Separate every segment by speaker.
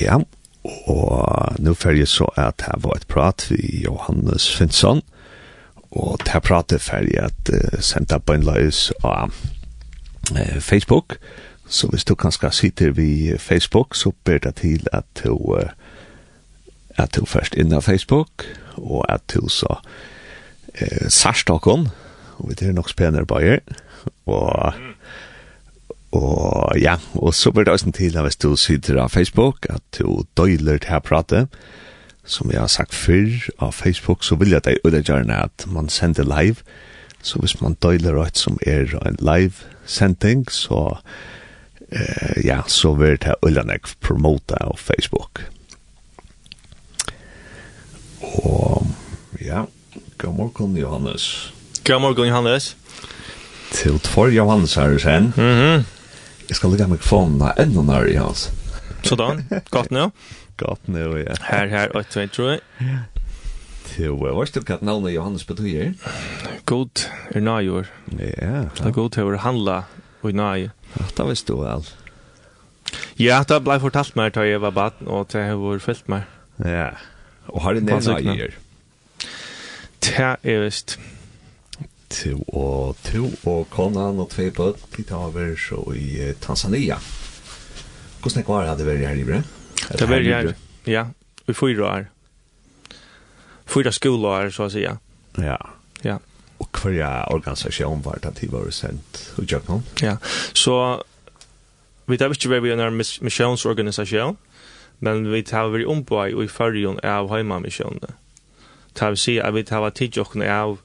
Speaker 1: Ja, og nå fer jeg så at her var et prat vi Johannes Finnsson, og her pratet fer jeg at uh, senda på en løs av uh, Facebook, så hvis du kanskje sitter vi Facebook, så ber det til at du uh, at du først inn av Facebook, og at du så eh, sarstokken, og vi er nok spenner bare, og mm. Og ja, og så blir det også en til hvis du sitter av Facebook, at du døyler til å prate. Som jeg har sagt før av Facebook, så vil jeg deg gjerne at man sender live. Så hvis man døyler alt som er en live sending, så eh, ja, så vil det ødegjørende promote av Facebook. Og ja, god morgen Johannes.
Speaker 2: God morgen Johannes.
Speaker 1: Til tvær Johannes her sen.
Speaker 2: Mhm. Mm.
Speaker 1: Jeg skal lägga mikrofonen här enda nær i hans.
Speaker 2: Sådan, godt nå.
Speaker 1: Godt nå, ja.
Speaker 2: Her, her, 8, 2, 3.
Speaker 1: Jo, jeg var stilt katt navnet Johannes betyr.
Speaker 2: God er nøyår.
Speaker 1: Ja.
Speaker 2: Det er god til å handla og
Speaker 1: nøy. Det visste du vel.
Speaker 2: Ja, det blei fortalt meg til jeg var baden, og det har vært fyllt meg.
Speaker 1: Ja. Og har du nevnt nøyer?
Speaker 2: Det er visst.
Speaker 1: Ja vidt, og to og konan og tvei bøtt de tar over så i Tanzania. Hvordan er det hadde vært her i Bre?
Speaker 2: Det var her, ja, Vi fyra år. Fyra skolår, så å si, ja.
Speaker 1: Ja.
Speaker 2: Ja.
Speaker 1: Og hver organisasjon var det at de var sendt og gjør noen?
Speaker 2: Ja, så vi tar ikke vært vi en misjonsorganisasjon, men vi tar vært og i fyrjon av heimamisjonene. Det vil si at vi tar vært tidsjokken av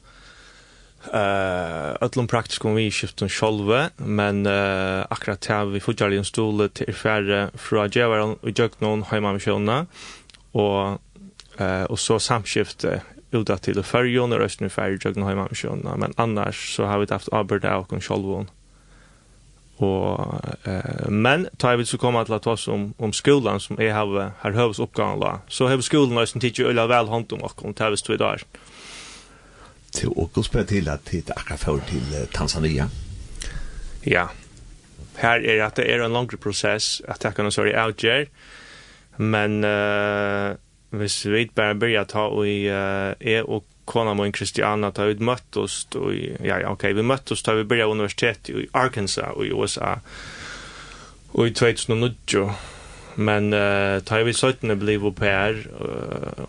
Speaker 2: eh öllum praktiskum vi skiftum sjálve men uh, akkurat här vi fotjar en stol till färre från Jevaron och Jöknon heima med sjönna og eh og så samskifte til ferjon og resten Östern Färjön Jöknon heima med sjönna men annars så har vi haft arbeid av kon självon og eh men tar vi så komma til at oss om om skolan som er har har hövs uppgåvan så har skolan nästan tidigt ölla väl hand om och kom tar vi två dagar
Speaker 1: til å gå spørre til at det akkurat får til Tanzania?
Speaker 2: Ja, her er at det er en langere prosess at jeg kan sørge være avgjør, men uh, hvis vi bare begynner å ta og uh, er og kona min Kristiana ta ut møtt oss, og, ja, ja, ok, vi møtt oss da vi börjar universitet i Arkansas og i USA, og i 2009, men uh, ta vi 17 blev au pair uh,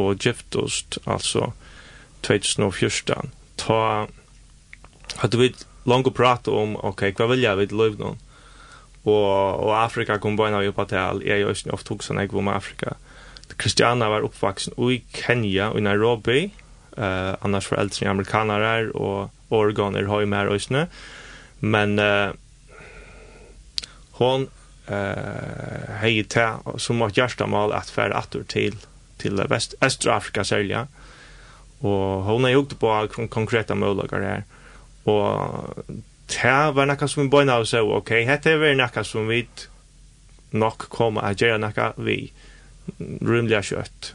Speaker 2: og giftost, altså, 2014, ta hade vi långt prata om, okej okay, vad vill jag vid liv noen? och och Afrika kom på av jobba til, jeg er jo ofta ofte hoksan jeg om Afrika. Christiana var uppvuxen i Kenya, i Nairobi, eh uh, annars foreldre i amerikanere, och Oregon er ju mer øysene. Men uh, hon eh uh, hej til, som var hjertemål, att fære åter till till väst Östra Afrika sälja ja. Og hon har gjort på konkreta möjligheter här. Og det var noe som vi bøyna av seg, ok, dette er noe som vi nok kommer å gjøre noe vi rymliga kjøtt.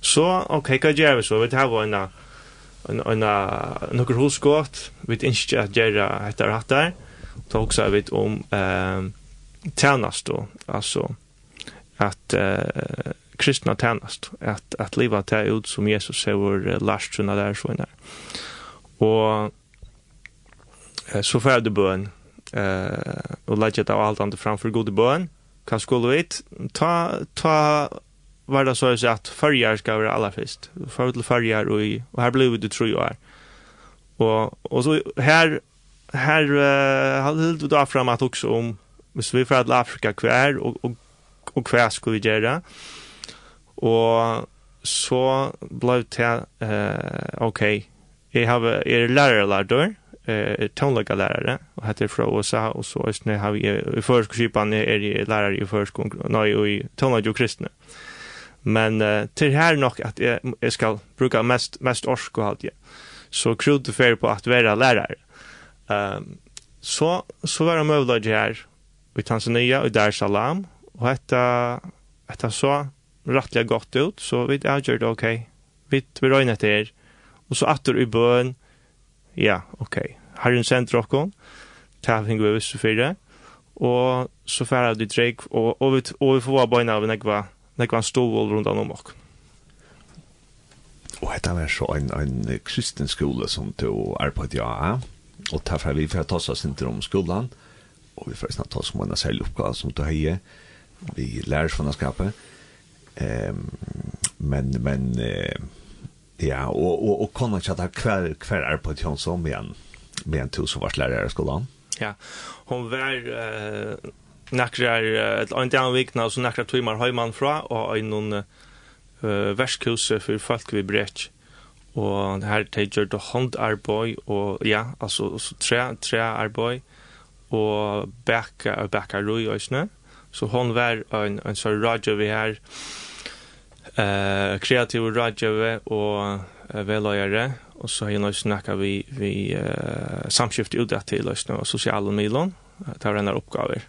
Speaker 2: Så, ok, hva gjør vi så? Vi tar var en en nokkur hosgått, vi ikke å gjøre etter hatt der, og også vi om eh, tjernast då, altså at eh, kristna tjänst att att leva ta ut som Jesus säger last såna där så där. Och så för det bön eh och lägga det allt andra framför gode bön. Kan skulle vi ta ta var det så att förjar ska vara allra först. För till förjar och, och här blev det tror jag. Och och så här här uh, hade du då fram att också om vi för att Afrika kvar och och och kvar skulle vi göra. Eh Og så ble det uh, ok, jeg har, er lærerlærdør, eh tonliga lärare och heter från USA och så är har vi i förskolan är det lärare i förskolan nej och i tonlaga kristna. Men uh, till här nog att jag, jag ska bruka mest mest orsk och allt ja. Så krut det för på att vara lärare. Ehm um, så så var de övliga här i Tanzania och Dar es Salaam och hetta hetta så rettelig gott ut, så vi avgjør det ok. Vi, vi røyner til her. Och så åter i bön. ja, ok. Herren sender dere, ta henne vi visste för det. Og så færre du drekk, og, og, vi, og vi får være bøyne av nekva, nekva en stovål rundt om dere.
Speaker 1: Og dette var så en, en kristen skole som du arbeidet ja. og derfor vi får ta oss ikke om skolen, og vi får snart ta oss om en særlig oppgave som du heier, vi lærer sånn å skapet, Ehm men men eh, ja och och och kunna chatta kväll kväll är på tjon som igen med en tusen vars lärare i skolan.
Speaker 2: Ja. Hon var eh nakrar ett en dag vikna så nakrar timmar hemman fra och en någon eh värskurs för folk vi brett. Och det här tager our boy och ja alltså så tre tre boy och backa och backa roj och snä. Så hon var en en så Roger vi här eh kreativ rådgivare och velojare og så har jeg nå snakket vi, vi uh, samskift ut det til løsene og sosiale milon, til denne oppgaver.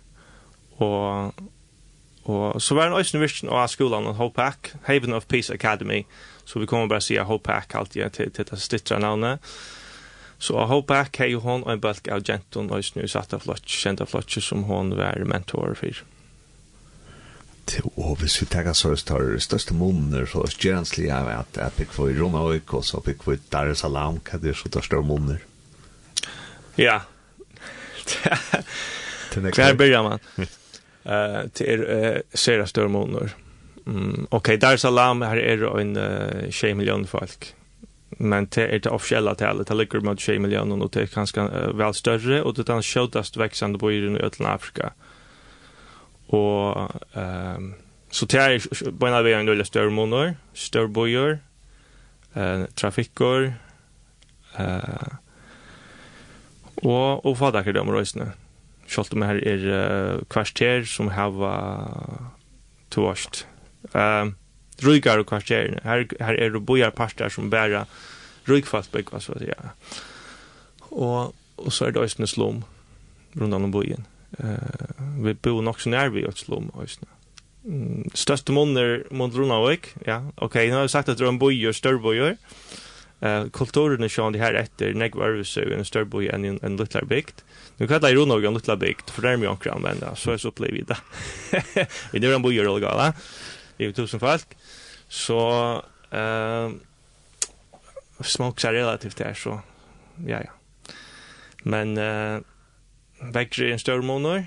Speaker 2: Og, og så var det også en virkning av skolen og HOPAC, Haven of Peace Academy, så vi kommer bare si HOPAC alltid til, til det stittre navnet. Så HOPAC har jo hun og en bølg av jenten og også nå satt av flott, kjent av flott som hun var mentor for
Speaker 1: og hvis vi tenker så er det største måneder, så er det gjerne at jeg fikk for Ronavik, og så fikk for Dar es Salaam, hva er det er så største måneder?
Speaker 2: Ja. Hver bygger man? Uh, det er uh, sera større måneder. Mm, ok, Dar es Salaam, her er det en uh, 20 millioner folk. Men det er det offisielle tallet, det ligger mot 20 millioner, og det er ganske uh, vel større, og det er den sjødast veksende bøyren i Øtland Afrika. Mm Og um, så tær er på en av veien nøyla større måneder, større eh, trafikkor. eh, og, og fadakker dem røysene. Skalt om her er uh, kvarter som hava toast. Ehm Ryggar og kvarter, her, her er det pastar som bæra rygfast bygg, hva så å. Og, og så er det øysene slum rundt om bojen. Mm vi bor nok så nær vi Øtslom, Øysene. Største måneder mot Ronavik, ja, ok, nå har jeg sagt at det er en bøyer, større bøyer. Uh, kulturen er sånn det her etter negv arvelse i en større bøy enn en, en luttlar bygd. Nu kallar jeg Ronavik en luttlar bygd, for det er mye omkring anvenda, så er så opplever vi det. vi er en bøyer og gala, vi er tusen folk. Så, uh, smoks er relativt her, så, ja, ja. Men, uh, Vekter er en større måneder.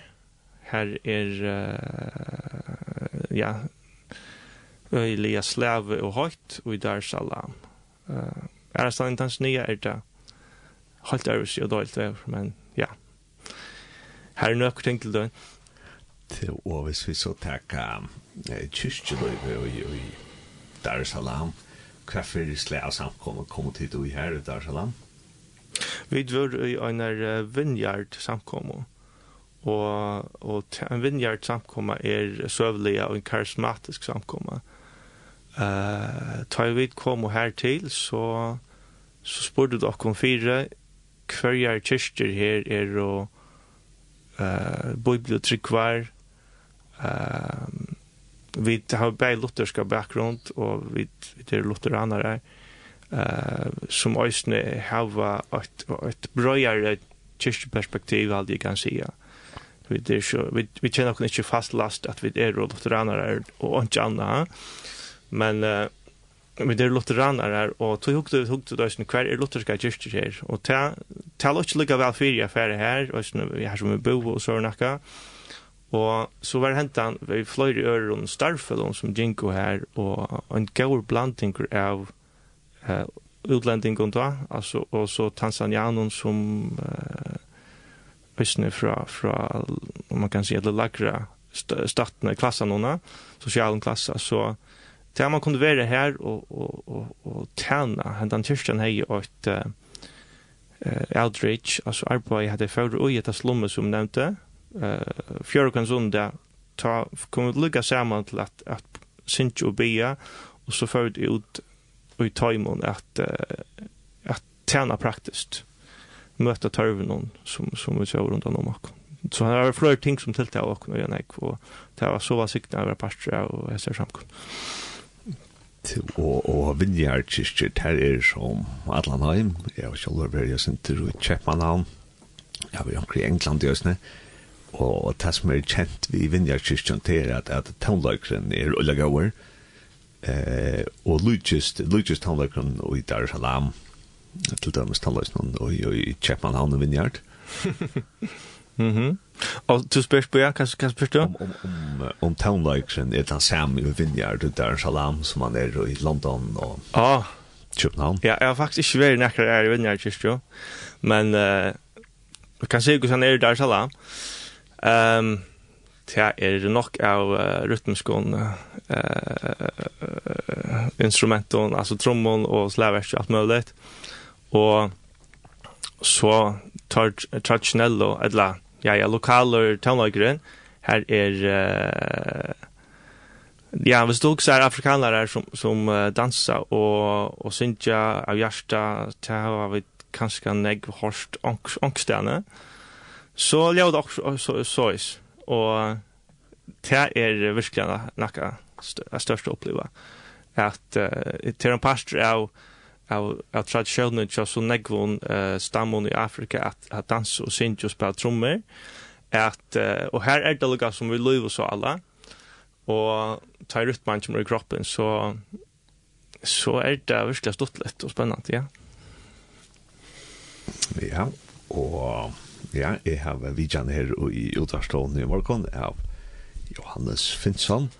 Speaker 2: Her er, uh, ja, øyelige slave og høyt, og i der salam. Uh, er det sånn stedet nye, er det høyt øvrig og døylt øvrig, men ja. Her er nøkker ting til døgn.
Speaker 1: Til og hvis vi så takker uh, kyrkjeløyve og i Dar es Salaam, hva fyrir slag av samkommet kommer til du i her i Dar es Salaam?
Speaker 2: Vi var i en vinjard samkommet og og ein vinjard samkoma er søvlig og en karismatisk samkoma. Eh, uh, ta vi kom her til så så spurte dere om fire kvarjar kyrkjer her er og eh uh, bibliotekvar uh, vi har bare lutherska bakgrund og vi, vi er lutheranere her. Eh eh som ösne hava ett ett bröjare kyrkperspektiv all det kan säga. Vi det så vi vi känner också inte fast last att vi är lutheraner och inte andra. Men eh vi det är lutheraner och tog hugg det hugg det sen kvar är lutherska kyrkor här och ta ta lite lika väl för jag för här och sen vi har som vi bo och så nacka. Og så var hentan, vi fløyre i øren starfelån som Jinko her, og en gaur blanding av eh, utlendingen då alltså och så tanzanianon som eh, visne fra, fra, om man kan säga det lagra startna klassen klassene social klass klasser, så det man kunne være och och och och og tjene, hentan kyrkjen hei og eh uh, outreach, alltså arbeid hade før och i etter slummet som nämnde eh fjärde konsunda ta, kom vi samman saman att at, at Sintjo og Bia, och så ført ut i tajmon att att träna praktiskt möta törven som som vi ser runt om och så han har flera ting som tilltar och kunna göra och det var så var sikten över pastor och ser samkon
Speaker 1: og, og vinjarkirkir ter er som Atlanheim, jeg var sjálfur verið jeg sinter i Kjeppmannhavn, jeg var i England i Øsne, og det som er kjent vi vinjarkirkir ter er at, at tonløkren er ulla gauer, eh og Lucas Lucas Tandlekon og i Dar Salam til dømes Tandlekon og i Chapman Hound Vineyard.
Speaker 2: Mhm. Og du spør på kan kan spør du?
Speaker 1: Om om om, om Tandlekon er den samme i Vineyard og Dar Salam som han er i London og
Speaker 2: Ah,
Speaker 1: København.
Speaker 2: Ja, jeg har faktisk ikke vært nekker her i Vineyard just jo. Men eh uh, kan se hvordan er Dar Salam. Ehm det er nok av uh, rytmiskon uh, uh, instrumenten, altså trommon og slavers og alt mulig. Og så tar traditionello, eller ja, ja, lokaler tonlageren, her er uh, Ja, hvis du også er afrikanere som, som uh, dansar och, och synger av hjärsta till har vi kanske negg hårst ångstene, Så ljud det så, så, så, så, så, så, så, så, så, og det er virkelig noe største oppleva at uh, det er en pastor av av av tradisjonen til så negvån uh, stammen i Afrika at at danse og synge og spille trommer at uh, og her er det noe som vi løyver så alla. Og tar ut man som er i kroppen så så er det virkelig stått litt og spennende ja.
Speaker 1: Ja, og Ja, jeg har vidjan her i utvarstående i morgen av Johannes Finnsson.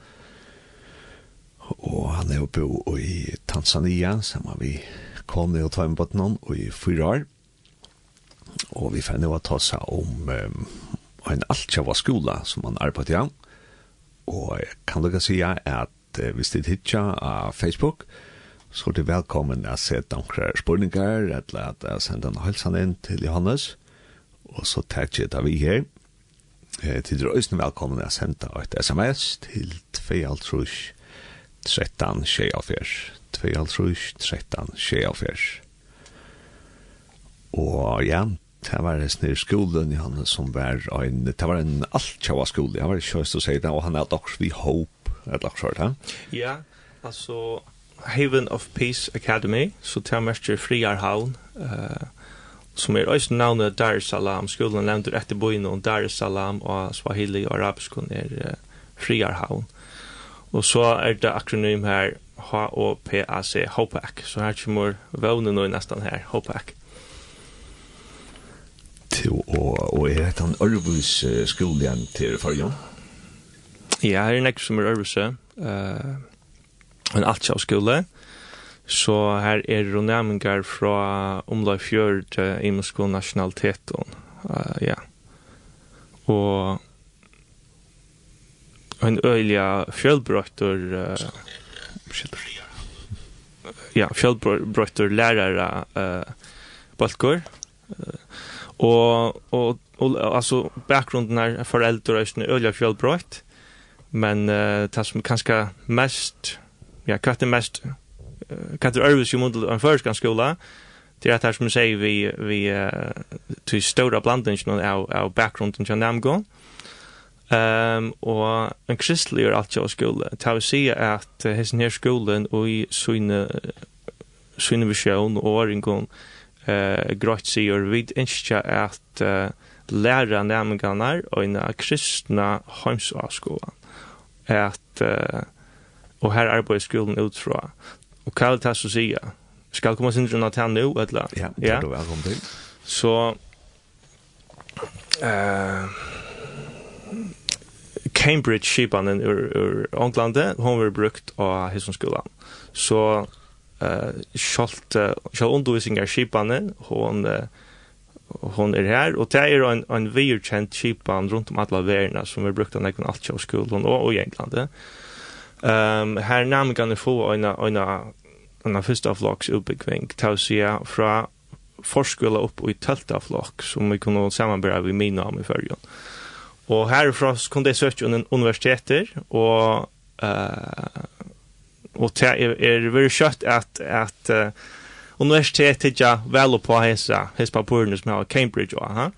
Speaker 1: Og han er oppe i Tanzania sammen vi kone og tvær med på noen, og i fyra år. Og vi finner å ta seg om um, en altkjava skola som han arbeider i. Og jeg kan lukka si at uh, hvis det hittar av Facebook, så er det velkommen å se noen spørninger, eller at jeg sender en halsan inn til Johannes og så takk jeg det vi her. Til dere øyne velkommen å sende et sms til 2.5 13 24 2.5 13 24 Og ja, det var en snill skolen i han som var en, det var en altkjava skole, jeg var ikke kjøst å si det, og han er dags vi håp, er dags hørt, ja?
Speaker 2: Ja, altså Haven of Peace Academy, så det er mest friarhavn, eh, uh, som er også navnet Dar es Salaam. Skolen nevner etter byen om Dar es Salaam og Swahili og arabisk er uh, Friarhavn. Og så er det akronym her H-O-P-A-C, HOPAC. Så her kommer vøvnen nå nesten her, HOPAC.
Speaker 1: Til og er dette en Ørvus skole igjen til forrige?
Speaker 2: Ja, her er en ekkur som er Ørvus. Uh, en altskjavskole. Uh, Så her er jo næmingar fra omlag fjør til imensko nasjonalitet. Uh, ja. Og en øyla fjølbrøttur uh, ja, fjølbrøttur lærere uh, balkor. Uh, og, og, og altså bakgrunden er foreldre er øyla fjølbrøtt, men uh, det som kanskje mest, ja, hva er mest kan det övas jo mot en førskan skola det er at her som säger vi vi uh, til stora blandningen av av bakgrunden til namn um, og en kristelig er alt jo skole. Ta å si at uh, hesten her skolen og i syne syne visjon og åringen uh, grått sier vi ikke at uh, læra nærmengene og en kristna heimsaskolen. At uh, og her arbeider skolen ut fra. Og hva er det här så säga. Ska komme sin runt här nå, eller?
Speaker 1: Ja, det er du velkommen til.
Speaker 2: Så uh, Cambridge-skipanen ur, ur England hon var brukt av hesson skolan. Så eh skalt skall undervisningar skipanen, hon uh, hon er her, og det er en en välkänd skipan rundt om alla världen som er brukt av nästan allt av skolan och, och i England. Eh Ehm um, här namn kan få en en en första flock uppbyggning tausia fra forskula upp i tälta flock som vi kunde sammanbära vi min namn i förrjun. Och Frost kunde jag söka under universiteter och eh och det är, är väldigt kött att att uh, universitetet ja väl på hesa hesa på Cambridge og ha.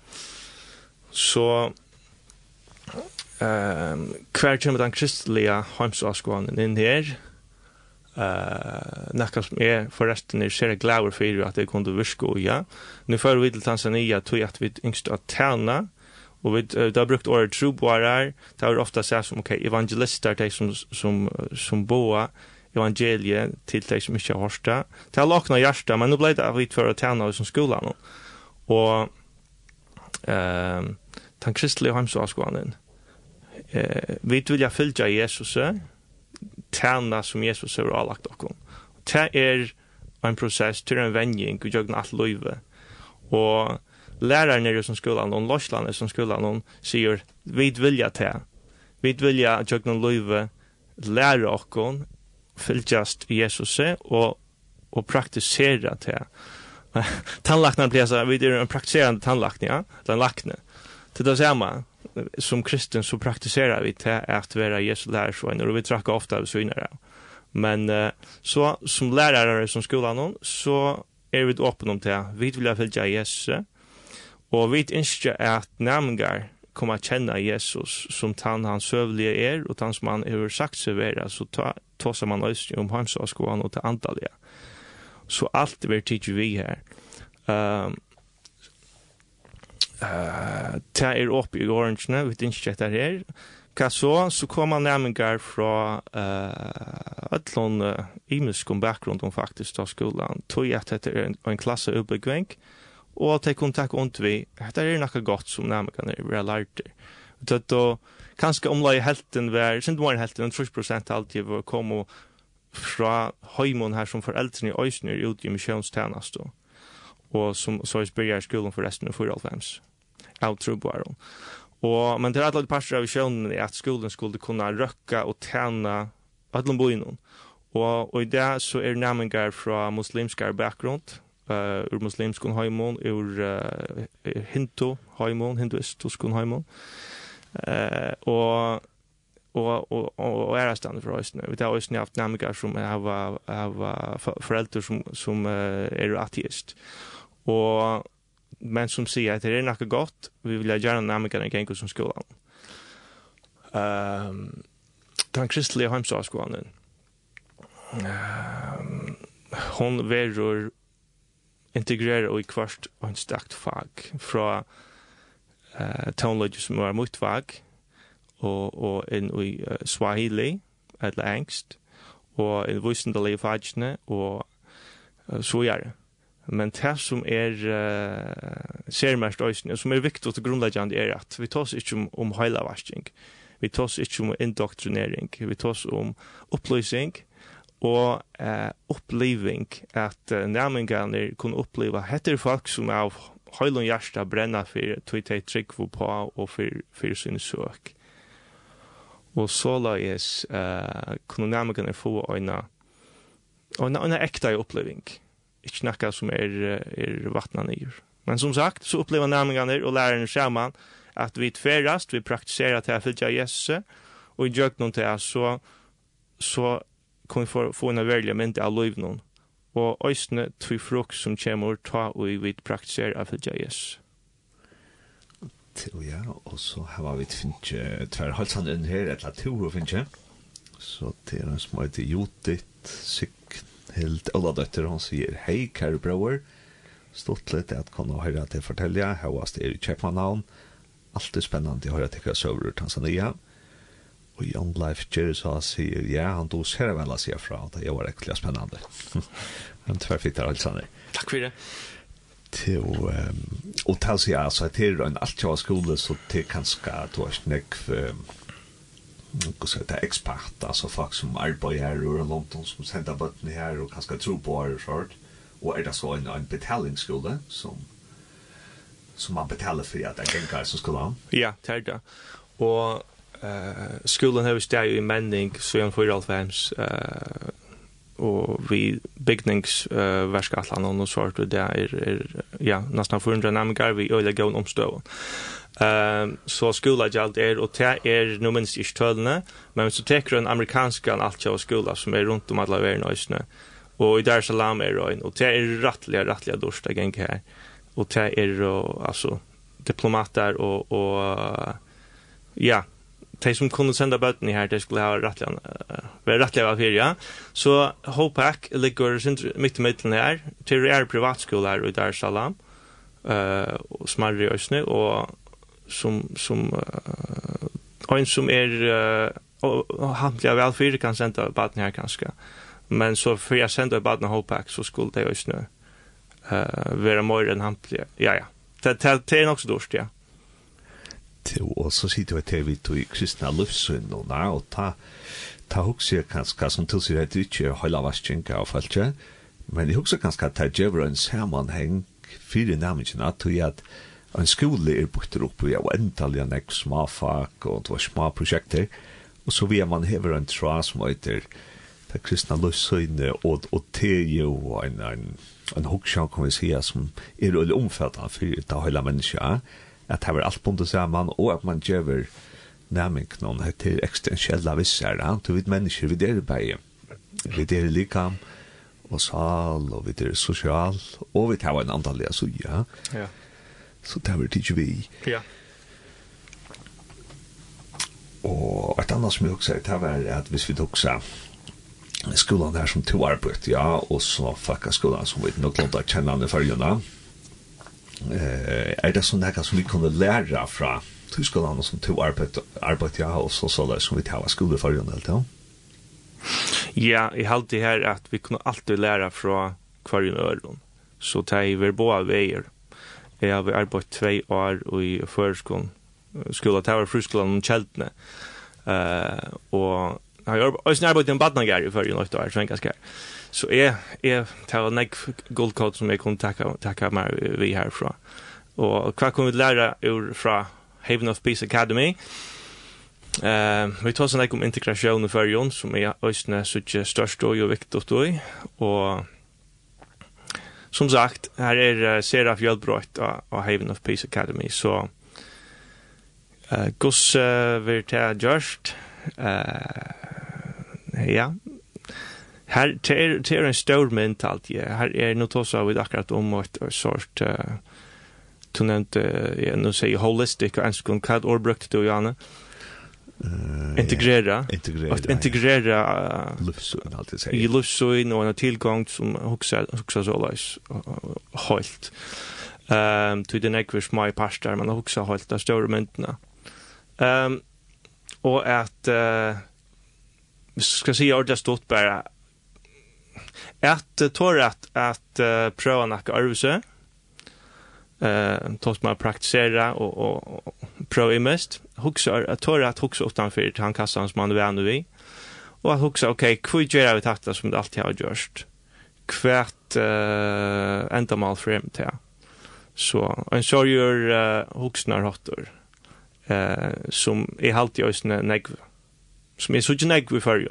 Speaker 2: Så um, hver kommer den kristelige heimsavskånen inn her, Uh, nekka som er forresten er ser glæver fyrir at det kunde virka og ja. Nu fyrir vi til Tanzania tog at vi yngst at tærna og vi uh, har brukt året troboarar det har ofta sagt som ok, evangelister de som, som, som boa evangeliet til de som ikke har hørsta det har lakna men nu blei det vi fyrir at tæna som skolan og um, den kristelige heimsavskånen Eh, vi jag fylgja Jesus, tæna som Jesus har avlagt okkom. Det er en prosess til en venjing i jøgna alt løyve. Og læraren nere som skolan, og lorslan som skolan, og sier, vi vilja ta. Vi vilja jøgna løyve læra okkom, fylgjast Jesus og, og praktisera til. Tannlaknar blir så, vi er en praktiserande tannlaknar, ja, tannlaknar. Det er det samme som kristen så praktiserar vi till att vara Jesu lärarsvänner och vi trackar ofta av synare. Men uh, så som lärare som skolan så är vi öppna om det. Vi vill fylgja Jesus och vi inte att namngar komma känna Jesus som han han søvlige er, och tann som han har sagt seg vara så tar som man öst om hans skolan och til antaliga. Så alt vi tycker vi här. Ehm um, uh, ta er opp i orangene, vi ikke er her. Hva så? Så kommer nærmengar fra uh, ætlån uh, imuskum bakgrunn om faktisk til skolan. Tog at dette er en, en klasse ubegvenk, og at de kunne takke ondt vi, dette er noe godt som nærmengar er vi har lært det. Det er da, kanskje omlai helten var, sint var helten, 30% alltid var kom og fra høymon her som foreldrene i Øysner ut i misjonstjenest og som så byrjar skolen for resten av 4.5 av trubbaron. Och men det är alltid parter av visjonen i att skolan skulle kunna röcka och bo i boinon. Och och i det så är nærmengar från muslimskar bakgrunn, uh, ur muslimskun heimon, ur uh, hindu heimon, hinduistuskun heimon. Eh uh, och och och og er stand för oss nu. Vi har ju haft namiga som har har foreldre som som är ateist. Och men som sier at det er noe godt, vi vil gjerne nærmere enn gjenker som skolen. Um, den kristelige heimsavskolen, um, hon verur integrera i kvart og en stakt fag. Fra uh, tonelodger som var mot fag og, og inn i uh, swahili eller engst, og inn i vissendelig fagene og uh, så gjør det. Men det som er uh, ser mest øyne, og som er viktig til grunnleggende, er at vi tås ikke om, om heilavarskning, vi tås ikke om indoktrinering, vi tås om opplysning og uh, oppliving, at uh, nærmengene kunne oppleva heter folk som er av heilun hjärsta brenna for tog det trygg på og for, for sin søk. Og så lades uh, kunde närmare få en, en, en äkta upplevelse ikke noe som er, er vattnet nye. Men som sagt, så opplever nærmengene og lærerne sammen at vi tverast, vi praktiserer til å fylle Jesus, og i djøkken til så, så kan vi få, få en veldig mynd av liv noen. Og øyne tvi frukt som kommer ta og vi praktiserer å fylle Jesus.
Speaker 1: Ja, og så har vi finnet tverrhalsene inn her, eller to finnet. Så det er en som heter Jodit, Sikker, helt Ola Døtter, han sier Hei, kære bror stort litt at kan du høre til till fortälja Her var det i Kjepmannhavn. Alt er spennende å høre höra till vad söver Tanzania. Og Jan Life har sier, ja han tog ser vel å si fra det var riktigt spännande men tyvärr fick det sånn.
Speaker 2: Takk for det
Speaker 1: Til, um, og til så si, altså, til en alt jag skole, så till kanske då är snäck något så där expert alltså folk som arbetar i London som sender bötten här och kanske tro på det sånt. Och är det så en, en betalningsskola som som man betalar för att en gång som skola
Speaker 2: ja tärda och eh skolan har stått i mending så jag för allt vems eh och vi bygnings eh verskatlan och något sort der er, är ja nästan för en dynamikar vi öliga gån omstøv. Ehm så skola jalt er och det er nu minst i stölne men så tar en amerikansk an allt jag skola som er runt om alla världen och snö. Och i där salam är det och det är rättliga rättliga dorsta gäng här. Och det og alltså diplomater och och ja de som kunde sända bötten i här, de skulle ha rättliga, uh, vara rättliga av ja. Så HPAC ligger mitt i mitten här, till er privatskola här i Dar Salam, uh, och smarri i Øsne, og som som uh, en som er, uh, han blir vel fyrir kan senda baden her kanskje Men så för jeg senda baden hopack så skulle det jo snø uh, være mer enn han blir. Ja ja. Det det det er nok så dårst ja.
Speaker 1: og Till och så sitter vi tog i kristna livsyn og när og ta ta hukse kanskje som till sig det er høyla vaskänka av falskje Men jeg hukse kanskje at det ger en sammanheng fyrir för nämligen att at en skole er bukter opp i av entalja nek smafak og det var små prosjekter og så vi man hever en tra som heter det kristna løsøyne og, og det er jo en, en, en hoksjan kan vi si som er veldig omfattet for det hele mennesket at det er alt bundet sammen og at man gjør nærming noen heter ekstensielle visser du vet mennesker vi der bare vi er likam og sal og vi er sosial og vi tar en antallia ja,
Speaker 2: ja.
Speaker 1: Så det var det vi.
Speaker 2: Ja.
Speaker 1: Og et annet som jeg også sier, det var at hvis vi tok seg skolan der som to arbeid, ja, og så fakka skolan som vi nok landa kjennande følgene, eh, er det sånn nekka som vi kunne lære fra to tyskolan som to arbeid, arbeid ja, og så så det som vi tar skolan i skolefølgene helt, ja?
Speaker 2: Ja, jeg halte her at vi kunne alltid lære fra hverjen øren, så det er vi båda veier Jeg har arbeidt tvei år i førskolen, skola, det var friskolen om kjeltene. Uh, og jeg har også arbeidt i en badnager i förrjun åtta år, svenska skär. Så jeg, jeg tar en guldkod som jeg kunne takke, takke meg vi herfra. Og hva kunne vi lære ur fra Haven of Peace Academy? Eh, vi tar sån om integrasjon i förrjun som är ösna så störst och viktigt då. Og som sagt, her er uh, Seraf Jöldbrott av Haven of Peace Academy. Så uh, Guss uh, vil ta gjørst. Uh, ja. Her ter ter en stor mynd alt, Ja. Här är nog tossa vi akkurat om et sort uh, tunent uh, ja, nå sier holistic og en hva kad or brukt då Janne.
Speaker 1: Mm Uh,
Speaker 2: integrera.
Speaker 1: Integrera.
Speaker 2: Att integrera
Speaker 1: uh, livsön alltid säger.
Speaker 2: I livsön och en tillgång som huxar huxar så läs helt. Ehm till den ekvish my pastor men också helt där stora myntna. Ehm och att uh, ska se jag det stått bara att tror att att uh, pröva nacka arvse. Eh uh, tas man praktisera och och, och pröva mest huxar att tåra att huxa utan för han kassan som man är nu i. Och att huxa, okej, okay, kvitt gör vi detta som det alltid har gjort? Kvärt uh, ändamål för hem till. Så en sorger uh, huxnar hotter. eh, som är halt alltid just negv. Som är så inte negv för ju.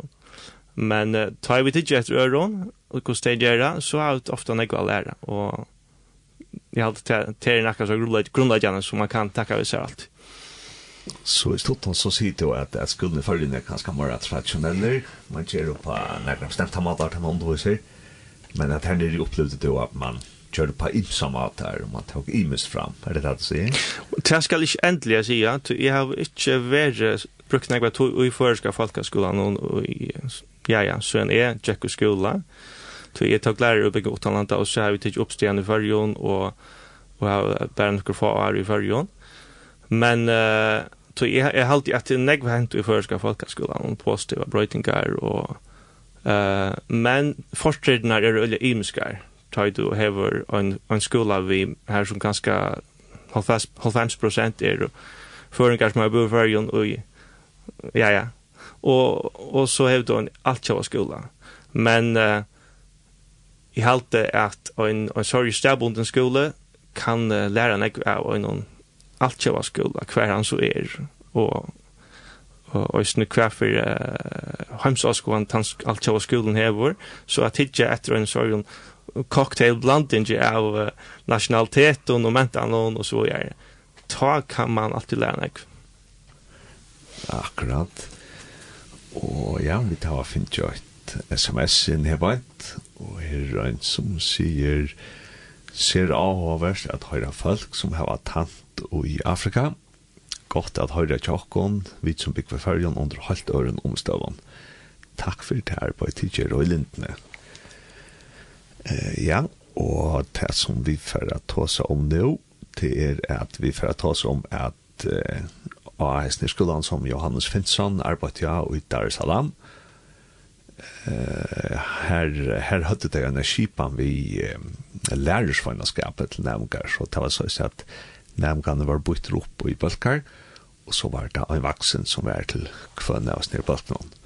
Speaker 2: Men uh, tar vi till jet öron och kostar det göra så har vi ofta negv att lära. Och jag har alltid till en akkar så grundläggande som man kan tacka vi sig alltid.
Speaker 1: Så i stort så sier det jo at, at skulden i følgende er ganske mer tradisjoneller. Man gjør jo på nærmere bestemt måter til noen doser. Men at her nere opplevde det jo at man gjør på ymsa måter, og man tok imest fram. Er det det du sier?
Speaker 2: Det skal ikke endelig si, ja. Jeg har ikke vært brukt nærmere to i føreska folkeskolen, og ja, ja, så en er tjekk i skolen. Så jeg tok lærer oppe i Gotalanda, og så har vi tatt oppstigende i førjen, og, og har bare noen få år i førjen. Men uh, så jeg, jeg halte at det er negv hent i føreska folkeskolan om positiva brøytingar og uh, men fortrednar er øyla imiskar tar du hever en, en skola vi her som ganske 90 prosent er føringar som har bo i fyrjon og ja ja. Og, og så hever du en altkjava skola men uh, jeg halte at en, en sorg stabunden skole kan uh, læra negv av en alt kjøva skola, hver han så er, og og og snu kvar for uh, heimsaskuan tans alt kjøva skolen hevor, så at hitja etter en sorgen cocktail blanding av uh, och og mentalon og så er ta kan man alltid lära nek.
Speaker 1: Akkurat. Og ja, vi tar fint jo et sms inn her vant, og her er en som sier ser avhåverst at høyra folk som har tant land og i Afrika. Godt at høyre tjokken, vi som bygger fergen under halvt øren omstøven. Takk for det her på TJ Røylindene. Uh, ja, og det som vi får ta oss om nå, det er at vi får ta oss om at uh, AS Nyrskolan som Johannes Finnsson arbeidde ja, i Dar es Salaam. Uh, her, her høyde det en skipan vi uh, lærersvannskapet til nevngar, så det var så at Nemgane var bytt opp i bølkar, og så var det en vaksen som var til kvønne av oss snir bølkene.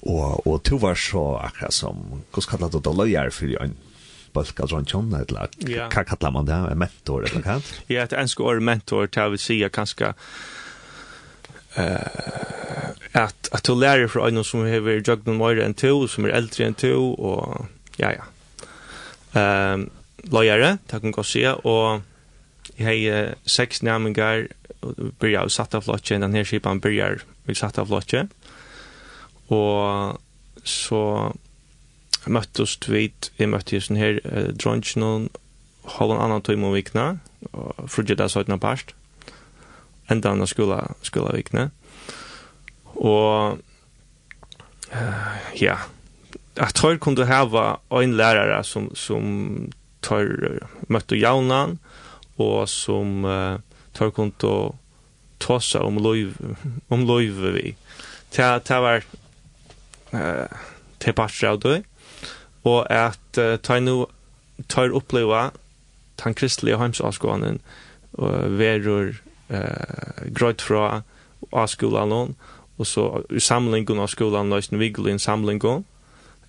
Speaker 1: Og, og to var så akkurat som, hvordan kallet det da løyer for en bølka dronkjon, eller
Speaker 2: yeah.
Speaker 1: hva kallar man det, en mentor, eller hva?
Speaker 2: Ja, et ensk år mentor, til si, sier kanskje, uh, at, at du lærer fra øynene som har vært hever jøgnen mer enn to, som er eldre enn to, og ja, ja. Um, Løyere, takk om å si, og jeg har seks næmingar, byrja av satt av flotje, den her skipan byrjar vi satt av flotje, og så møttes vi, jeg møtte sånn her uh, dronjen, halv en annan tøyme om vikna, og frugget det søytna parst, enda annan skola, skola vikna, og uh, ja, jeg tror kunne hava en lærare som, som tar møtte jaunan, og og som uh, tar kont og tossa om loiv om loiv vi. Ta ta var eh uh, te patch out då. og at uh, ta nu tar uppleva tan kristliga hemsavskolan och verur eh uh, gröt fra avskolan någon og så i samlingen av skolan nästan vigel i samlingen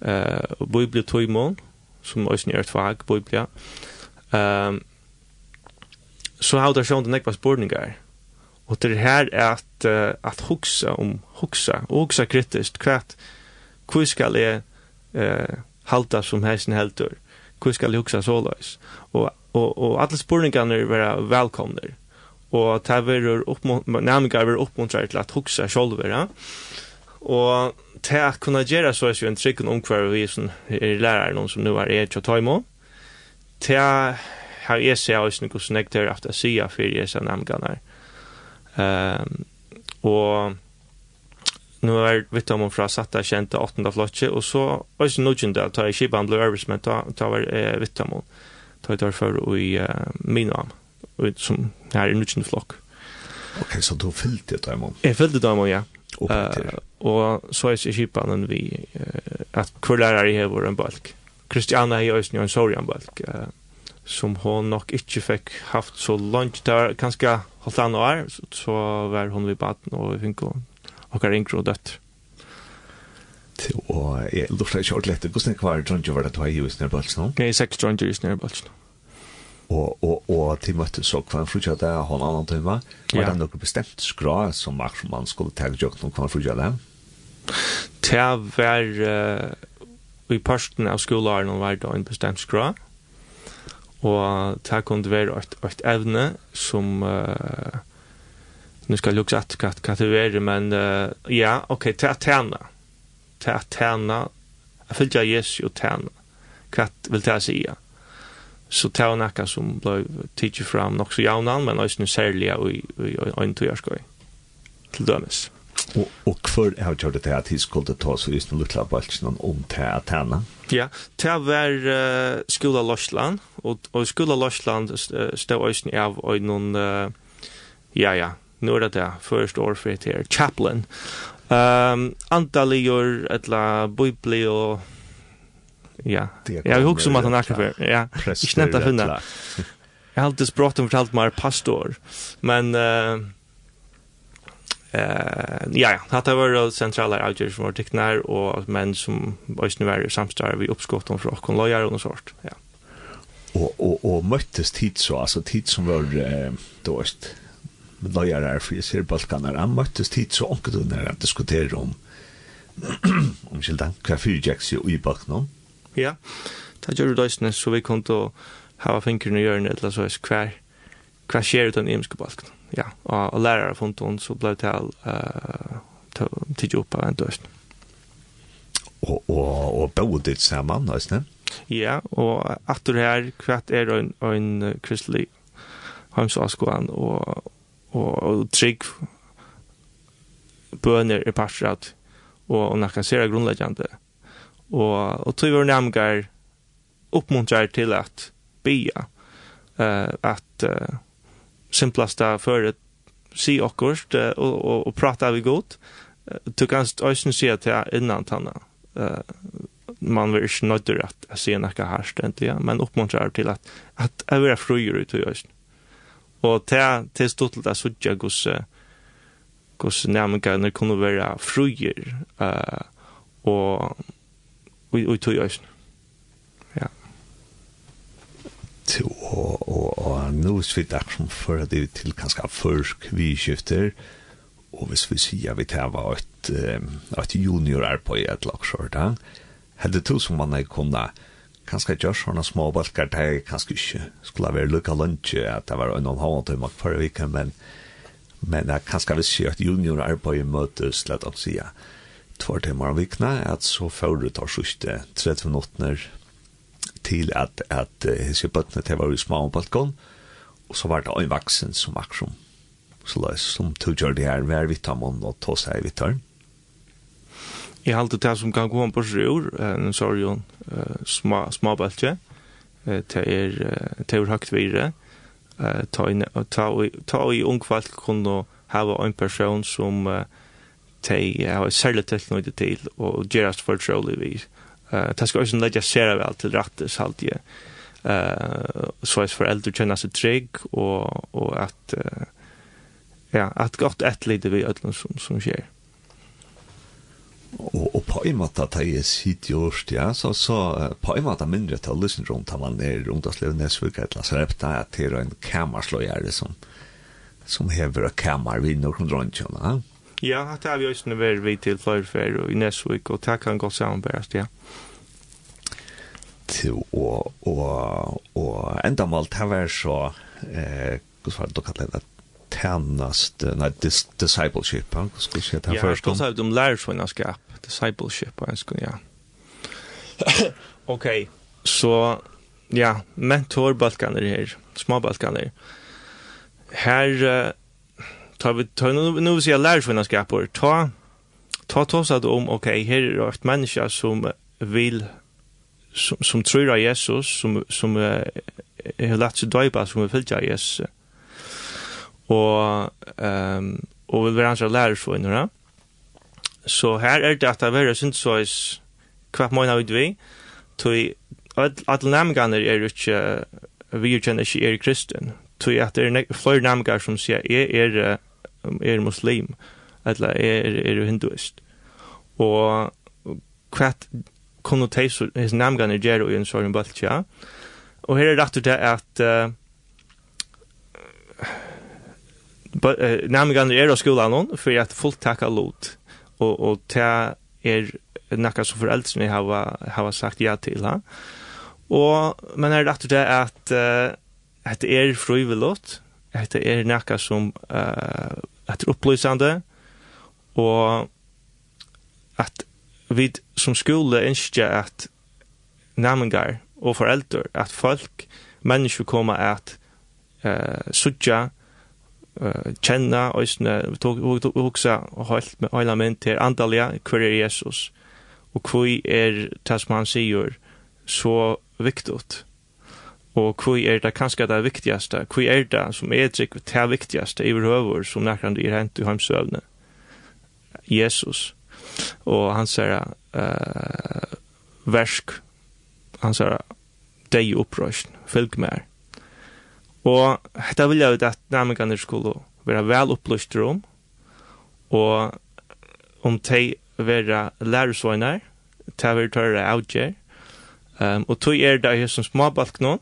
Speaker 2: eh uh, bibeltöjmon som nästan er ett fag biblia. Ehm um, så har det sjón den spurningar. Og det her er at uh, at hugsa om hugsa og hugsa kritiskt kvart kvar skal eg eh halda som heisen heldur. Kvar skal eg hugsa såleis. Og og og alle spurningarnir vera velkomnir. Og ta verur uppmuntrar nærmar verur uppmuntrar til at hugsa sjálvur, ja. Og ta at kunne så er jo en trykken omkvar vi som er læreren som nu er i Tjotaimo. Til har jeg seg også noe som jeg tør efter å si for jeg ser nemgene her. og nu er vitt om fra satta kjente 8. flotje, og så også nødgjende at jeg kjipa han ble øvrig, men da, da var eh, vitt om tar Da var for i uh, Minam, som her er nødgjende flokk.
Speaker 1: Ok, så du fyllte det om
Speaker 2: hun? Jeg fyllte det
Speaker 1: om ja.
Speaker 2: Uh, og så er kjipa han vi, uh, at hver lærer jeg har en balk. Kristiana har jo også en sorg en balk. Uh, som hon nog inte fick haft så långt där kanske halvt an år så, så var hon vid baden och vi fick hon och har ringt och dött.
Speaker 1: Och jag lortar inte ordentligt. Hur snäck var det dronje var det att ha i just
Speaker 2: närbalsen? Nej, sex dronje i närbalsen.
Speaker 1: Og, og, og til møtte så kvar frutja där har en annan tøyma, Var det noe bestemt skra som man skulle ta jokt någon kvar frutja det?
Speaker 2: Det var uh, i parsten av skolaren var det en bestemt skra og det kunne være et, et evne som uh, nu skal jeg lukse at hva, hva det være, men uh, ja, ok, til at tjene til at tjene jeg følte jeg Jesu og tjene hva vil det si så det var noe som ble tidlig fram nok så javnan, men også særlig og i øynetøyerskøy til dømes.
Speaker 1: Og, og för har gjort det at de skulle ta så just noen lukla balchen om til at tätarna.
Speaker 2: Ja, tär var uh, skola Lorsland og, og skola Lorsland stod også av og noen, uh, ja ja, nå er det det, första år for det här chaplain. Ehm um, antalior etla bibli og ja. Jag hugger som att han akkurat ja. Ich nennt da
Speaker 1: hinna.
Speaker 2: Jag har alltid sprått om fortalt mer pastor. Men eh uh, Eh ja, hata var centrala outdoor som var teknar og menn som ösnu var samstar vi uppskott om från kon lojar och sånt. Ja.
Speaker 1: Og och och möttes tid så alltså tid som var eh, då öst med lojar for för ser balkaner. Han möttes tid så och då när att diskutera om om dank kaffe jacks i balkanen.
Speaker 2: Ja. Ta gjorde det så vi kunde ha fingrarna i hjörnet eller så är kvar. Kvar sker utan imskbalkanen ja, och, och lärare från så ble det til eh till upp av en
Speaker 1: dörst. Och och och bodde samman nästan.
Speaker 2: Ja, och att det här kvart är en en kristlig hemsaskolan och och, og trygg bøner er parsrat og og nakassera grunnleggjande. Og og tog var namgar uppmuntrar til at bia uh, at uh, simplasta för si akkurst och och, och prata vi gott. Du kan ösen se att jag innan tanna. Eh man vill inte nödder att se några härst ja. men uppmuntrar till att att vara fröjer ut i ösen. Och till till stort att söka gus gus nämligen kunna vara fröjer eh och och och ösen.
Speaker 1: til og, og, og nå svidder som fører det til kanskje først vi skifter, og hvis vi sier vi tar var et, et junior er på i et lagsjord, hadde to som man ikke kunne kanskje gjør sånne små balkar det er kanskje ikke skulle være lukka lunsje at det var en og en halv til time for vika, men men jeg kanskje vil si at junior er på i møtes slett oss si tvær timer av vikna at så får du tar sørste 30 minutter til at, at hese bøttene til var i små balkon, og så var det en vaksen som akkurat så la som tog gjør det her, vær vitamon og ta seg vitamon.
Speaker 2: Jeg halte det som kan komme på sjur, en sorgen små, små balkje, det er, det er høyt vire, ta i ung folk kunne hava en person som de har særlig tilknyttet til og gjøres for trolig vis Eh det ska också lägga sig väl till rätt alltid. Eh så är föräldrar känner sig trygg och och att ja, att gott ett lite vi ödlon som som sker.
Speaker 1: Og, og på en måte at jeg sitter i årst, ja, så, så på en måte mindre til å lyse rundt om man er rundt og sleve nedsvurk et eller annet, så er det en kamersløyere som, som hever og kamer vid noen drøntjene, ja.
Speaker 2: Ja, det har vi også vært vidt til flere og i Nesvik, og det kan godt samarbeidast, ja.
Speaker 1: Til, og, og, og enda mål, det var så, eh, hva var det du kallet det, tennast, nei, dis discipleship, hva skal vi säga det här först.
Speaker 2: Ja, jag om lärsvinnarskap, discipleship, han skal ja. ok, okay. så, ja, mentorbalkaner her, småbalkaner. Här, tar vi tar nu nu så jag lär för skapor ta ta ta så att om okej okay, här är det ett människa som vill som som tror på Jesus som som uh, har lärt sig döpa som vill följa Jesus. Och ehm um, och vill vara hans lärare så innan så här är det att det är synd så är kvart månader vi? Vi tog alla namngarna är inte vi känner inte er kristen. Tog at det är flera namngar som säger er er, er muslim, eller er, er hinduist. Og kvart kunne his name er og i en sånn bøltja. Og her er rett og det at uh, namgan er av skolan hon, for at full takka lot, og, og ta er nakka som foreldrene hava, hava sagt ja til ha. Og, men er rett og det at uh, at er frivilligt. Hetta er nakka sum uh, at det er opplysende, og at vi som skole ønsker at næmingar og foreldre, at folk, mennesker kommer at eh, sutja, eh, kjenne, og også holdt med øyla min til andalia, hver er Jesus, og hver er det som han sier, så viktigt og kvi er det kanskje det viktigaste, kvi er det som er trygg det viktigaste i høver som nekrande er hent i heimsøvne. Jesus. Og han sier uh, versk, han sier deg opprøst. fylg med. Og dette vil jeg at nærmengene skulle være vel opplyst om, og om de vera lærersvøgner, de vil tørre avgjør, um, og tog er det som småbalk noen,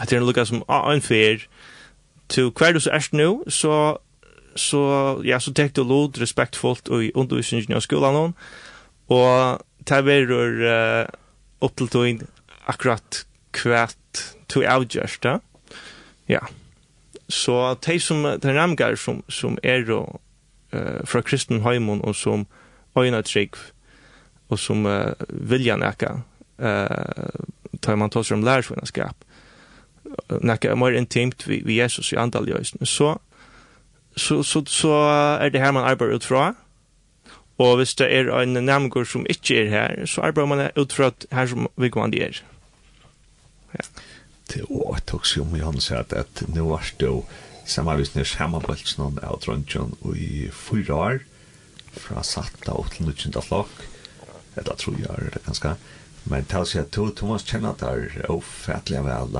Speaker 2: at det er noe som er en fyr til hver du så erst nå, så, så, ja, så tek du lod respektfullt i undervisningen av skolan, og det er verur uh, opp til tog akkurat kvart to avgjørst, ja. Så de som, de ramgar som, som er og, uh, fra kristen heimon og som øyna trygg og som uh, vilja nekka uh, tar man tås om lærersvinnskap, nekka mer intimt vi, vi Jesus i andal jøsne, så, så, så, så er det her man arbeider ut fra, og hvis det er en nærmengur som ikke er her, så arbeider man ut fra her som vi kan er. Ja.
Speaker 1: Det var et tog om Jan sier at, at nå var det jo samarbeidsen i Sjæmabølsen av Drøntjøn i fyra år, fra satta og til nødgjenta flokk, Det tror jeg er det ganske, men til å si at du, du må kjenne at det er ufattelig vel,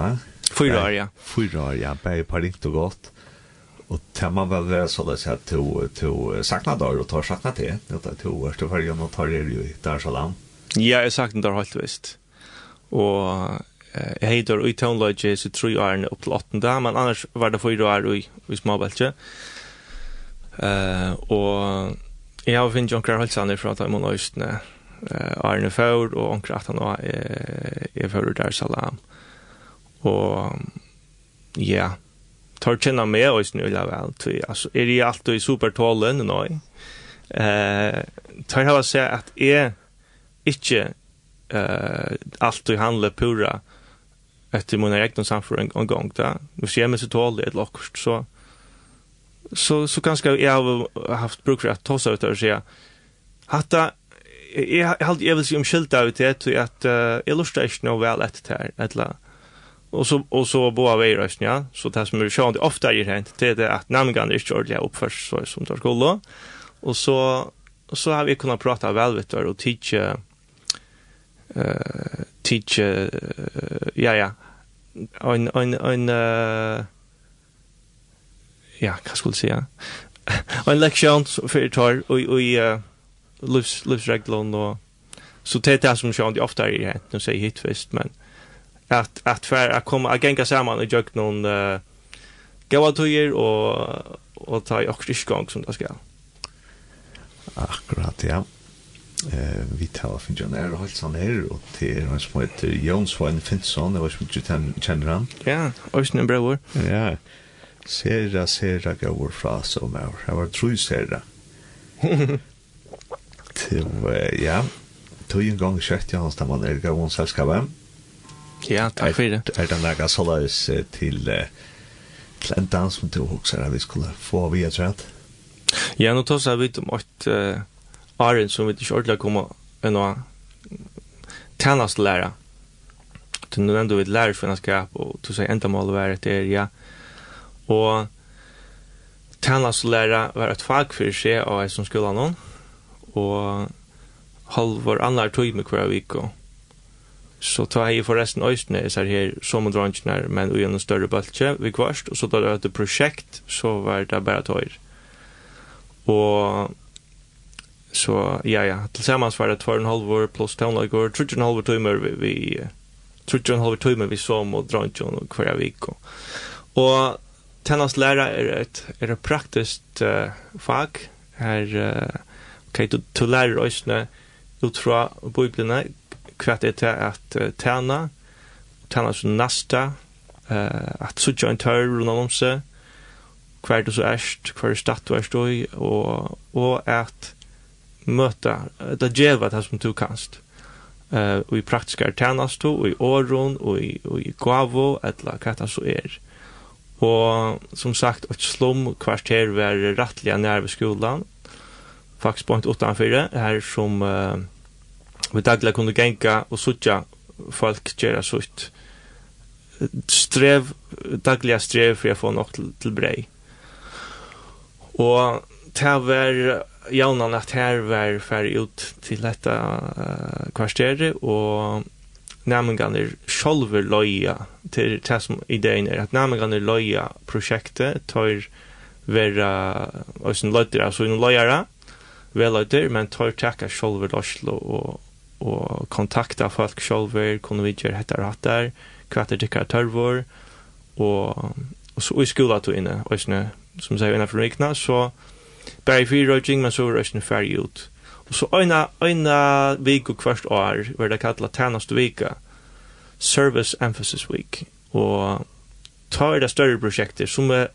Speaker 2: Fyra år, ja.
Speaker 1: Fyra år, ja. Bär på riktigt och gott. Och tar man väl så där så att du to sakna dagar och tar saknar till. Det är två år till varje och tar det ju där så långt.
Speaker 2: Ja, jag saknar där helt visst. Och jag heter i tonlodge så tre år upp till åttonde, men annars var det fyra år i i småbältet. Eh och jag har finnit onkrar halsander från att jag måste Eh Arne Ford och onkrar att han är är för där salam. Og ja, tar kjenner med oss nu la vel. Altså, er det alltid supertålen nå? Eh, tar jeg å si at jeg ikke eh, alltid handler pura etter min egen samfunn en gang da. Hvis jeg er med så tålig et lokkert, så, så, så kanskje jeg har haft bruk for at ta seg ut og si at jeg, jeg, jeg vil si omskylda ut det til at uh, jeg lurer ikke noe vel etter det her, eller Och så och så boa veiras, röst ja. Så det som är sjön ofta är det det är att namngan är inte ordentligt uppförs så som det skulle och så så har vi kunnat prata väl vet du och teacha eh uh, teacha uh, ja ja. En en en uh, ja vad skulle säga en lektion för tar och och uh, livs livsreglon då. så det är det som sjön det ofta är hänt nu säger hitvist men att att för att komma att gänga samman och jökt någon uh, goa tojer och och ta också gång som det ska.
Speaker 1: Akkurat ja. Eh vi tar av från Janeiro helt sån här och till han som heter Jons von Finson, det var som du känner han.
Speaker 2: Ja, Östen bror.
Speaker 1: Ja. Sera sera goa fra så mer. Jag var tror sera. Till ja. Tog en gång kött jag hans där man är goa selskapet.
Speaker 2: Ja, takk for det.
Speaker 1: Er det noe så løs til, til en dans som du husker at vi skulle få via trett?
Speaker 2: Ja, nå tar vi om at uh, Arjen som vi ikke ordentlig kommer enn å tjenest lære. Du nevnte vi lærer for en skap, og du sier enda mål å være etter, ja. Og tjenest lære var et fag for seg av jeg som skulle ha noen, og halvår annar tog med hver vik, og Så tar jeg forresten øyne, så er her som og drangene, men ui en større bøltje vi kvarst, og så da det var et prosjekt, så var det bare tøyr. Og så, ja, ja, til sammen var det tvar en halv år pluss tøvnlag år, trutje en halv år tøymer vi, vi trutje en halv år tøymer vi som og drangene og hver vik. Og tennast læra er et, er et praktiskt uh, fag, her, uh, ok, du, du lærer øyne ut fra biblene, hva det er til at tæna, tæna som nasta, at sutja en tør rundt om seg, hva er det så erst, hva er statt du erst i, og, og at møta, det djeva det som du kanst. Uh, og i praktiska er tænast og i åron, og i, og i gavo, etla hva det så er. Og som sagt, et slum kvarter var rettelig nær ved skolan, faktisk på en utanfyrre, her som uh, vi daglig kunne genka og sutja folk gjerra sutt strev, dagliga strev for jeg får nok til, til brei. Og det var jaunan at her var færre ut til dette uh, kvarsteret, og næmingene sjolver loja til det som ideen er, at næmingene loja prosjektet tar vera òsne løyder, altså innan løyere, veløyder, men tar takka sjolver løslo og, og kontakta folk sjálver, kunne vi gjøre hette og der, hva er tørvor, og, og så i skola to inne, og sånne, som sier innenfor rikna, så bare i fyrir røyking, men så var det ferdig ut. Og så øyna, øyna vik og kvart år, var det kallet tænast vika, Service Emphasis Week, og ta er det større prosjekter som er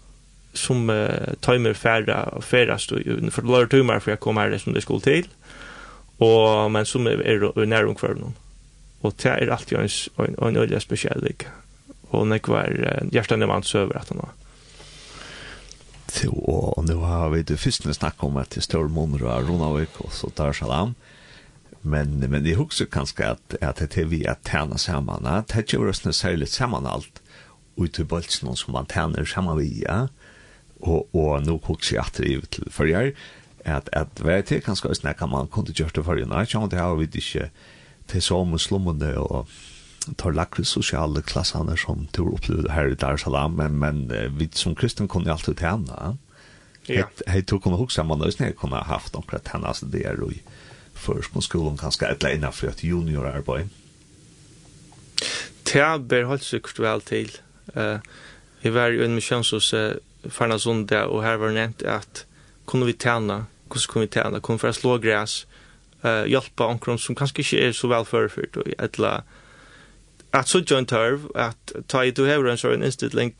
Speaker 2: som uh, timer färra färra stå för lördagar timmar för jag kommer här som det skulle til og men som er, er i noen. Og det er alltid en, en, en øyelig spesiell Og det var uh, hjertene man søver at han var.
Speaker 1: Så, og nå har vi det første snakket om at det står måneder av Ronavik og så tar Salam. Men, men jeg husker kanskje at, at det er vi at tjene sammen. Det er ikke oss særlig sammen alt ut i bølsen som man tjener sammen vi. Ja? Og, og nå husker jeg at det er til forrige at at vet til kanskje snær kan man kunde gjort det for you know chant how we ikke til så som slummende og tar lakre sosiale klassene som tur opplevde her i Dar Salaam, men, men vi som kristen kunne alltid tjene. Ja. Jeg tror kunne huske man nøysen jeg kunne haft noen tjene, altså det er jo i førskolen kanskje et eller annet for et juniorarbeid.
Speaker 2: Tja, ber holdt sikkert vel til. Uh, jeg var jo en misjonshus uh, Farnasund, og her var nevnt at kunne vi tjene hvordan kan vi tjene, hvordan for å slå græs, uh, hjelpe omkron som kanskje ikke er så velførført, og etla, at så John Tørv, at ta i du hever en sånn innstilling,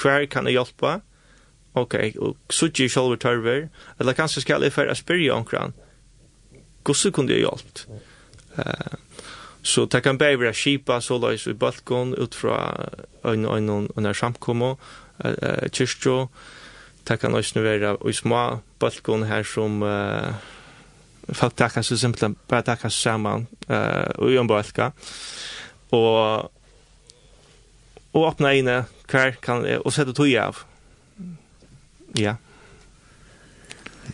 Speaker 2: hver kan jeg hjelpe, ok, og så ikke selv tørver, eller kanskje skal jeg for å spørre omkron, hvordan kunne jeg hjelpe? Uh, så det kan bare være kjipa, så løs i balkon, ut fra en, en, en, en, en samkomme, uh, kyrstjå, uh, det kan også være i små balkon her som uh, folk takkar så simpelt bare takkar saman uh, og i en balka og og åpna inne hver kan og sette tog av ja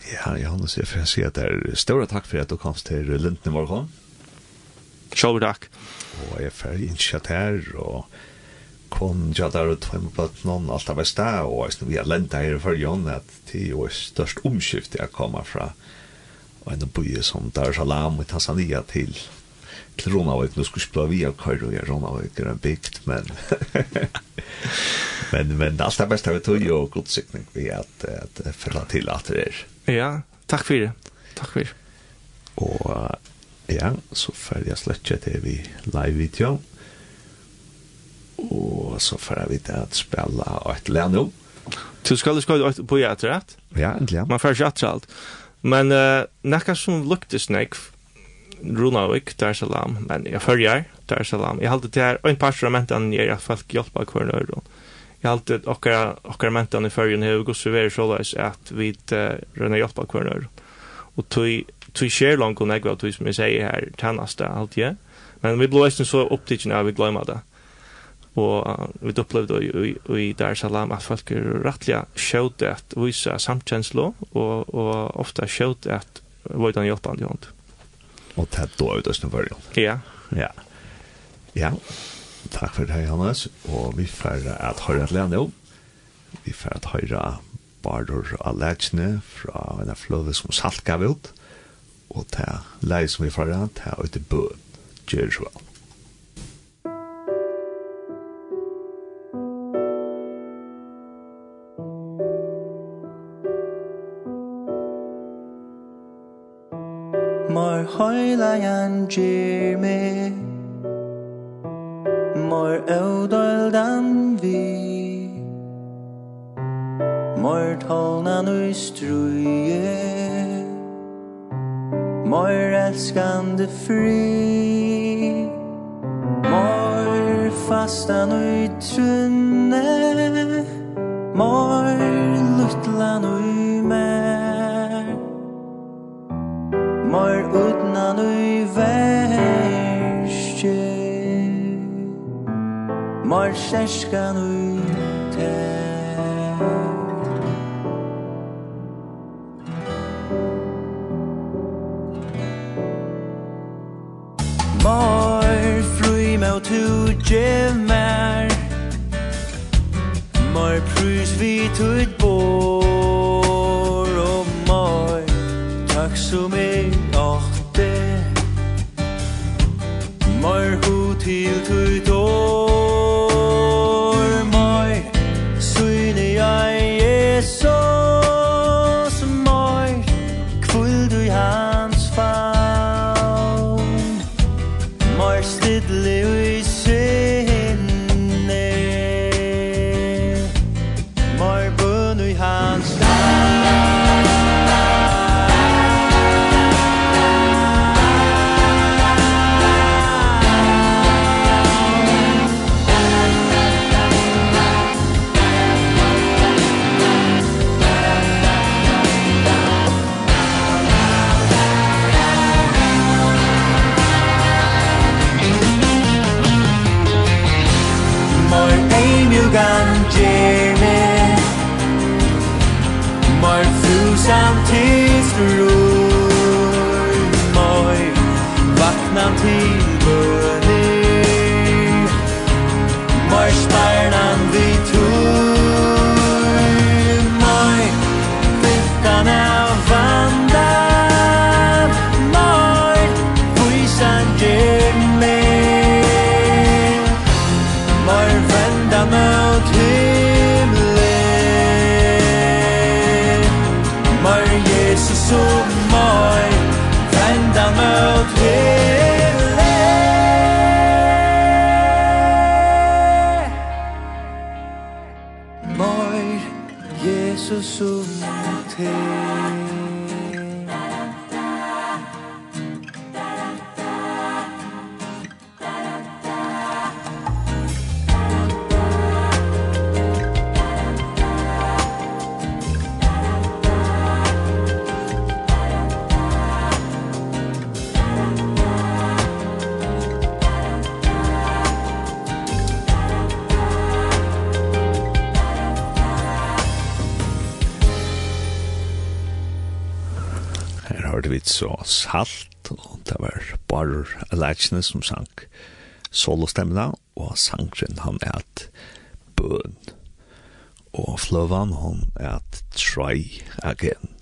Speaker 1: Ja, Johannes, jeg får si at det er større takk for at du kom til Lindene morgen.
Speaker 2: Sjølv takk.
Speaker 1: Og jeg får innskjatt her, og kon ja der ut hem på någon alt av stä og så vi har länta her för Jon at det är störst omskift jeg kommer från en by som där salam i Tanzania til till Ronavik nå skulle spela via Kairo i Ronavik är en bikt men men men alt det bästa vi tog ju och god siktning vi att att förla till att det er
Speaker 2: ja tack för det. Tack för det.
Speaker 1: Och ja så färdiga släcka til vi live video og så får jeg vite at spela et lær nå.
Speaker 2: Du skal skal på ja etter rett?
Speaker 1: Ja, egentlig.
Speaker 2: Man får ikke etter alt. Men uh, nekka som luktes nek, Runavik, Dar salam, men jeg følger, Dar salam. Jeg halte det her, og en par av mentene gjør at folk hjelper hver nøyre. Jeg halte okkara, okkara mentan i følgen her, og så veri såleis at vi uh, rønner hjelper hver nøyre. Og tog, tog skjer langt og negva, tog som jeg sier her, tennast det, halte jeg. Men vi blå eisen så opptidgjene av vi glemmer det og vi opplevde i, i, i Dar es Salaam at folk er rettelig skjøt at vise samkjenslo, og, og ofte skjøt at hvordan hjelper han i hånd.
Speaker 1: Og det er da ut av Snøvørgen.
Speaker 2: Ja.
Speaker 1: Ja. Ja. Takk for det, Johannes. Og vi får at høyre et lene jo. Vi får at høyre barder av lærkene fra en av fløve som salt gav ut. Og det er leie som vi får at det er ute bød. Gjør så vel.
Speaker 3: koylayan jirme Mor eudoldan vi Mor tolna nu struje Mor elskande fri Mor fastan trunne Mor lutlan mer Mor ut innan ui verste Mor seskan ui te Mor frui mau tu gemar Mor prus vi tuit bor Og mor takk som er menneskene som sank solostemmene, og sangren han er et bøn. Og fløven han er et try again.